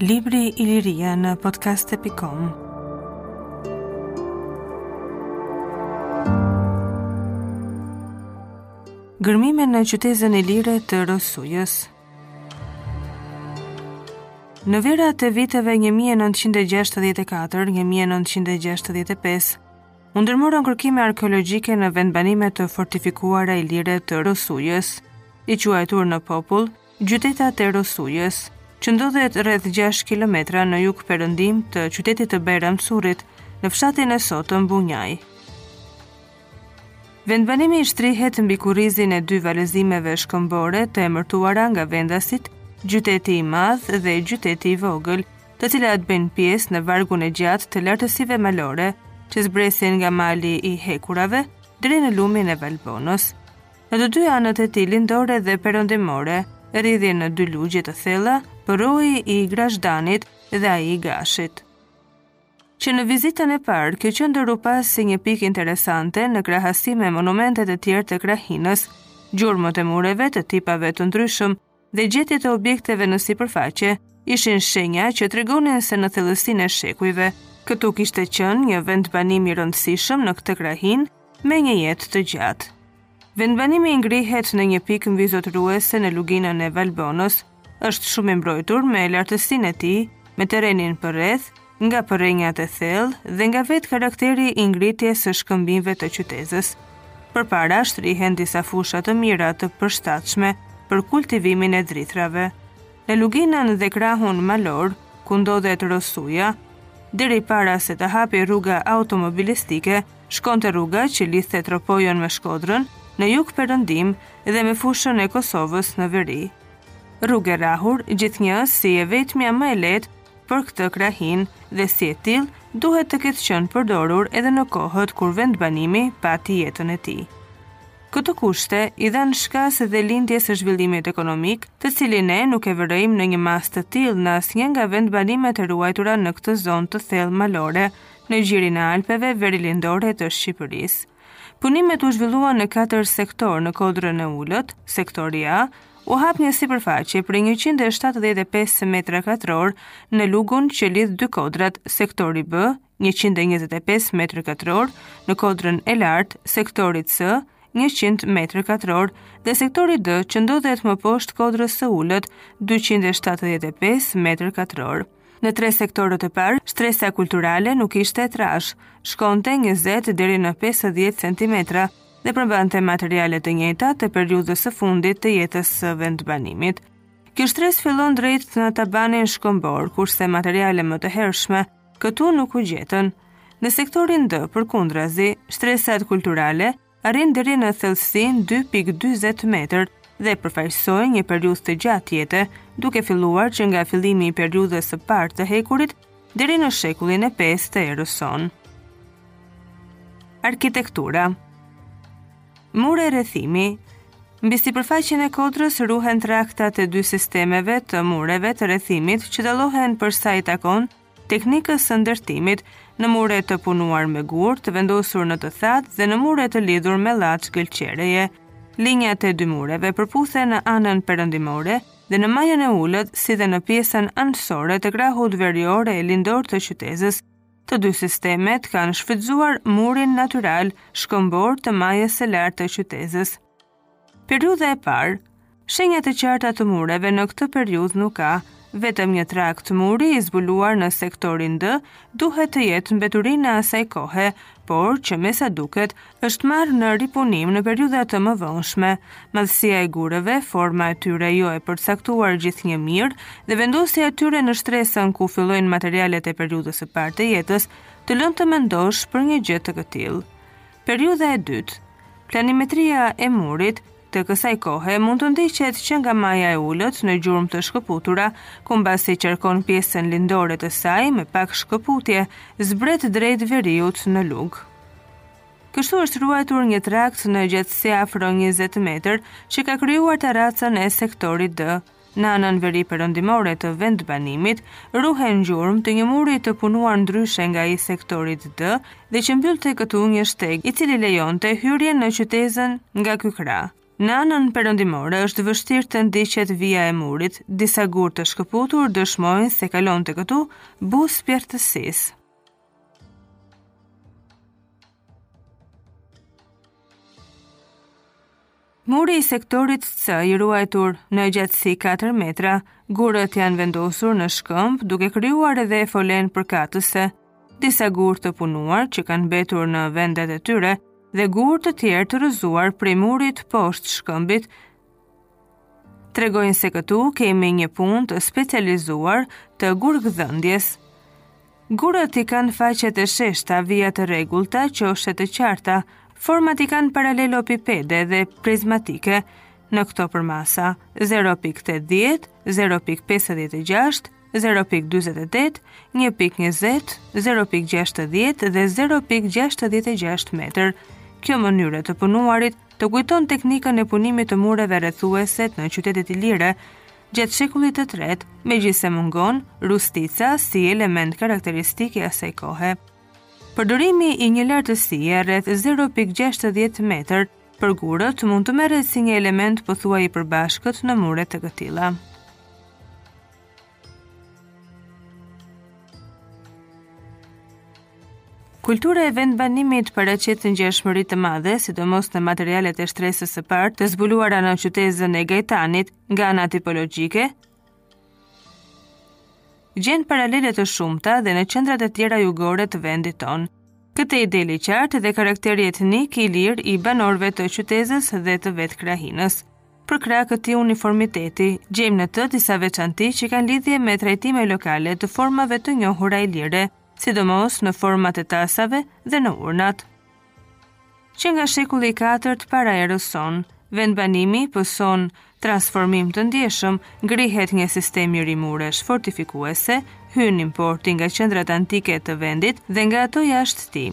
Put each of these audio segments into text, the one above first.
Libri Iliria në podcast.com Gërmime në qytezën ilire të Rosujës Në verat e viteve 1964-1965, U ndërmorën kërkime arkeologjike në vendbanimin e fortifikuar ilir të Rosujës, i quajtur në popull Gjytetat e Rosujës, që ndodhet rreth 6 kilometra në jug perëndim të qytetit të Bajram Currit, në fshatin e sotëm Bunjaj. Vendbanimi shtrihet mbi kurrizin e dy valëzimeve shkëmbore të emërtuara nga vendasit, Gjyteti i Madh dhe Gjyteti i Vogël, të cilat bëjnë pjesë në vargun e gjatë të lartësive malore që zbresin nga Mali i Hekurave deri në lumin e Valbonës. Në të dy anët e tij lindore dhe perëndimore, rrjedhin në dy lugje të thella, përroi i Grazhdanit dhe ai i Gashit. Që në vizitën e parë, kjo qendër u pa si një pikë interesante në krahasim me monumentet e tjera të krahinës, gjurmët e mureve të tipave të ndryshëm dhe gjetjet e objekteve në sipërfaqe ishin shenja që tregonin se në thellësinë e shekujve këtu kishte qenë një vendbanim i rëndësishëm në këtë krahinë me një jetë të gjatë. Vendbanimi ngrihet në një pikë mbizotëruese në luginën e Valbonës, është shumë i mbrojtur me lartësinë e tij, me terrenin përreth, nga përrenjat e thellë dhe nga vetë karakteri i ngritjes së shkëmbinjve të qytezës. Përpara shtrihen disa fusha të mira të përshtatshme për kultivimin e drithrave. Në luginën dhe krahun malor, ku ndodhet Rosuja, deri para se të hapej rruga automobilistike, shkonte rruga që lidhte Tropojën me Shkodrën, në jug perëndim dhe me fushën e Kosovës në veri. Rrugë e rrahur, gjithnjë si e vetmja më e lehtë për këtë krahinë dhe si e tillë duhet të ketë qenë përdorur edhe në kohët kur vendbanimi pati jetën e tij. Këto kushte i dhanë shkas dhe lindjes së zhvillimit ekonomik, të cilin ne nuk e vërejmë në një masë të tillë në asnjë nga vendbanimet e ruajtura në këtë zonë të thellë malore në gjirin e Alpeve verilindore të Shqipërisë. Punimet u zhvilluan në katër sektorë në kodrën e ulët, sektori A, u hap një sipërfaqe prej 175 metra katrorë në lugun që lidh dy kodrat, sektori B, 125 metra katrorë në kodrën e lartë, sektori C, 100 metra katrorë dhe sektori D që ndodhet më poshtë kodrës së ulët, 275 metra katrorë. Në tre sektorët e parë, shtresa kulturale nuk ishte e trashë, shkonte 20 deri në 50 cm dhe përmbante materiale të njëjta të periudhës së fundit të jetës së vendbanimit. Kjo shtresë fillon drejt në tabanin shkëmbor, kurse materiale më të hershme këtu nuk u gjetën. Në sektorin D, përkundrazi, shtresat kulturale arrijnë deri në thellësinë 2.20 metër dhe përfaqësojnë një periudhë të gjatë jete, duke filluar që nga fillimi i periudhës së parë të hekurit deri në shekullin e 5 të erës sonë. Arkitektura Mure rrethimi Mbi sipërfaqen e kodrës ruhen traktet e dy sistemeve të mureve të rrethimit që dallohen për sa i takon teknikës së ndërtimit, në mure të punuar me gurë, të vendosur në të thatë dhe në mure të lidhur me llaç gëlqereje. Linjat e dy mureve përputhen në anën perëndimore dhe në majën e ulët, si dhe në pjesën anësore të krahut verior e lindor të qytezës. Të dy sistemet kanë shfrytëzuar murin natyral shkëmbor të majës së lartë të qytezës. Periudha e parë Shenja të qarta të mureve në këtë periudhë nuk ka. Vetëm një trakt muri i zbuluar në sektorin D duhet të jetë mbeturinë e asaj kohe, por që me sa duket është marrë në ripunim në periudha të mëvonshme. Madhësia e gurëve, forma e tyre jo e përcaktuar gjithnjë mirë dhe vendosja e tyre në shtresën ku fillojnë materialet e periudhës së parë të jetës, të lënë të mendosh për një gjë të këtillë. Periudha e dytë, planimetria e murit, të kësaj kohe mund të ndiqet që nga maja e ulët në gjurmë të shkëputura, ku mbasi qarkon pjesën lindore të saj me pak shkëputje, zbret drejt veriut në lug. Kështu është ruajtur një trakt në gjatësi afro 20 metër që ka krijuar taracën e sektorit D. Në anën veriperëndimore të vendbanimit, ruhen gjurmë të një muri të punuar ndryshe nga i sektorit D dhe që mbyllte këtu një shteg, i cili lejonte hyrjen në qytezën nga ky krah. Në anën perëndimore është vështirë të ndiqet vija e murit, disa gurë të shkëputur dëshmojnë se kalonte këtu buzë pjerrësisë. Muri i sektorit C i ruajtur në gjatësi 4 metra, gurët janë vendosur në shkëmb duke krijuar edhe folenë përkatëse. Disa gurë të punuar që kanë mbetur në vendet e tyre dhe gurë të tjerë të rrëzuar prej murit poshtë shkëmbit, tregojnë se këtu kemi një punë të specializuar të gurgdhendjes. Gurët i kanë faqet e sheshta, vijat të rregullta, qoshet të qarta, format i kanë paralelopipede dhe prizmatike në këto përmasa 0.80, 0.56, 0.48, 1.20, 0.60 dhe 0.66 metër. Kjo mënyrë të punuari të kujton teknikën e punimit të mureve rrethuese në qytetet ilire, gjatë shekullit të tretë, megjithëse mungon rustika si element karakteristik i asaj kohe. Përdorimi i një lartësie rreth 0.60 metër për gurët mund të merret si një element pothuaj i përbashkët në mure të këtilla. Kultura e vendbanimit paraqet ngjashmëri të madhe, sidomos në materialet e shtresës së parë të zbuluara në qytezën e Gajtanit, Nga ana tipologjike, gjen paralele të shumta dhe në qendrat e tjera jugore të vendit tonë. Këtej del i qartë dhe karakteri etnik ilir i banorëve të qytezës dhe të vetë krahinës. Përkrah këtij uniformiteti, gjejmë në të disa veçanti që kanë lidhje me trajtime lokale të formave të njohura ilire, sidomos në format e tasave dhe në urnat. Që nga shekulli i katërt para erës sonë, vendbanimi pëson transformim të ndjeshëm, ngrihet një sistem i ri muresh fortifikuese, hyn importi nga qendrat antike të vendit dhe nga ato jashtë tij.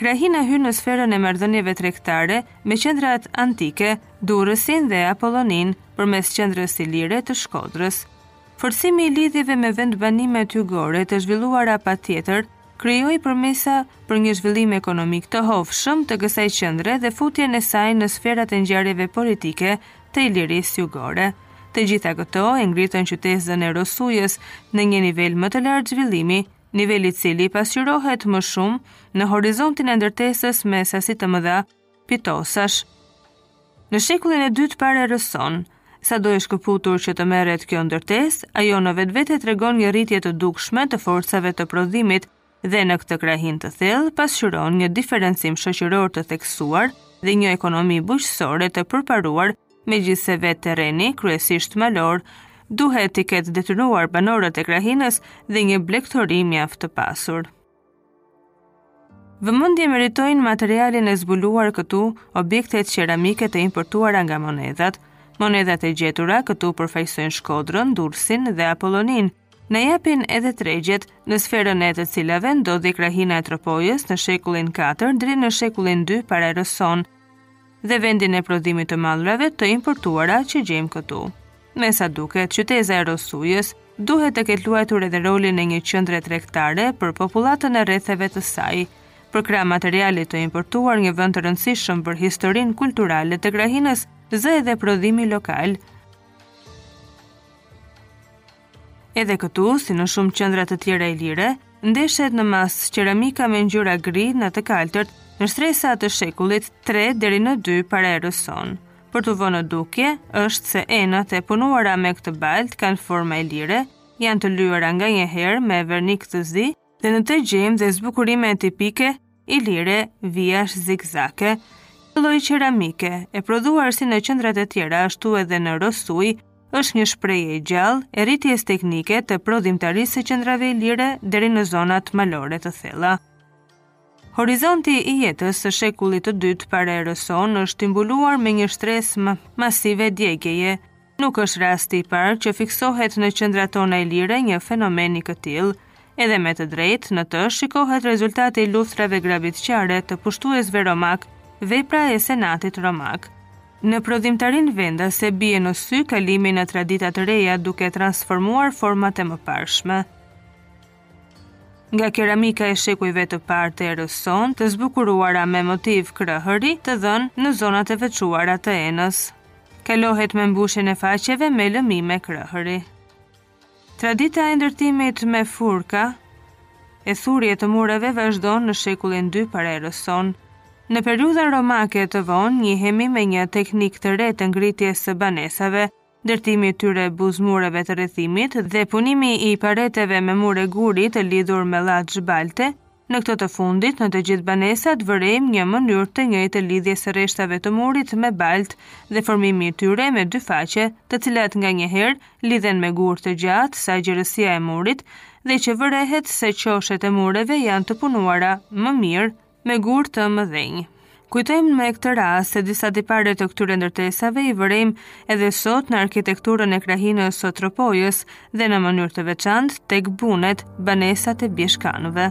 Krahina hyn në sferën e marrëdhënieve tregtare me qendrat antike, Durrësin dhe Apolloninë, përmes qendrës ilire të Shkodrës. Forcimi i lidhjeve me vendbanimet jugore të zhvilluara patjetër krijoi premisa për një zhvillim ekonomik të hovshëm të kësaj qendre dhe futjen e saj në sferat e ngjarjeve politike të Ilirisë Jugore. Të gjitha këto e ngritën qytezën e Rosujës në një nivel më të lartë zhvillimi, nivel i cili pasqyrohet më shumë në horizontin e ndërtesës me sasi të mëdha pitosash. Në shekullin e dytë para erës sonë, sado e shkëputur që të merret kjo ndërtesë, ajo në vetvete tregon një rritje të dukshme të forcave të prodhimit dhe në këtë krahinë të thellë pasqyron një diferencim shoqëror të theksuar dhe një ekonomi bujqësore të përparuar, megjithëse vetë terreni, kryesisht malor, duhet të ketë detyruar banorët e krahinës dhe një blegtori mjaft të pasur. Vëmendje meritojnë materialin e zbuluar këtu, objektet qeramike të importuara nga monedhat. Monedhat e gjetura këtu përfaqësojnë Shkodrën, Durrësin dhe Apolloninë, na japin edhe tregjet, në sferën e të cilave ndodhi krahina e Tropojës në shekullin 4 deri në shekullin 2 para erës sonë. dhe vendin e prodhimit të mallrave të importuara që gjejmë këtu. Me sa duket, qyteza e Rosujës duhet të ketë luajtur edhe rolin e një qendre tregtare për popullatën e rretheve të saj, përkrah materialit të importuar një vend të rëndësishëm për historinë kulturale të krahinës zë edhe prodhimi lokal, Edhe këtu, si në shumë qendra të tjera ilire, ndeshet në masë qeramika me ngjyra gri në të kaltërt në shtresa të shekullit 3 deri në 2 para erës sonë. Për t'u vënë në dukje është se enët e punuara me këtë baltë kanë forma ilire, janë të lyera nganjëherë me vernik të zi dhe në to gjejmë dhe zbukurime tipike ilire, vijash zigzage. Ky lloj qeramike, e prodhuar si në qendrat e tjera ashtu edhe në Rosujë, është një shprehje e gjallë e rritjes teknike të prodhimtarisë së qendrave ilire deri në zonat malore të thella. Horizonti i jetës së shekullit të dytë para erës sonë është i mbuluar me një shtresë masive djegjeje. Nuk është rasti i parë që fiksohet në qendrat tona ilire një fenomen i këtillë. Edhe me të drejtë, në të shikohet rezultati i luftërave grabitqare të pushtuesve romakë, vepra e senatit romak. Në prodhimtarinë vendase bie në sy kalimi në tradita të reja duke transformuar format e mëparshme. Nga keramika e shekujve të parë të erës sonë, të zbukuruara me motiv krëhëri, të dhënë në zonat e veçuara të enës. Kalohet me mbushjen e faqeve me lëmime krëhëri. Tradita e ndërtimit me furka e thurje të mureve vazhdon në shekullin 2 para erës sonë. Në periudhën romake të vonë, njihemi me një teknikë të re të ngritjes së banesave, ndërtimi i tyre buzë mureve të rrethimit dhe punimi i pareteve me mure guri të lidhur me llaç balte, në këto të fundit në të gjitha banesat vërejmë një mënyrë të njëjtë të lidhjes së rreshtave të murit me baltë dhe formimi i tyre me dy faqe, të cilat nganjëherë lidhen me gurë të gjatë sa gjerësia e murit dhe që vërehet se qoshet e mureve janë të punuara më mirë me gurë të mëdhenj. Kujtojmë me këtë rast se disa tipare të këtyre ndërtesave i vërejmë edhe sot në arkitekturën e krahinës së Tropojës dhe në mënyrë të veçantë tek bunet, banesat e bjeshkanëve.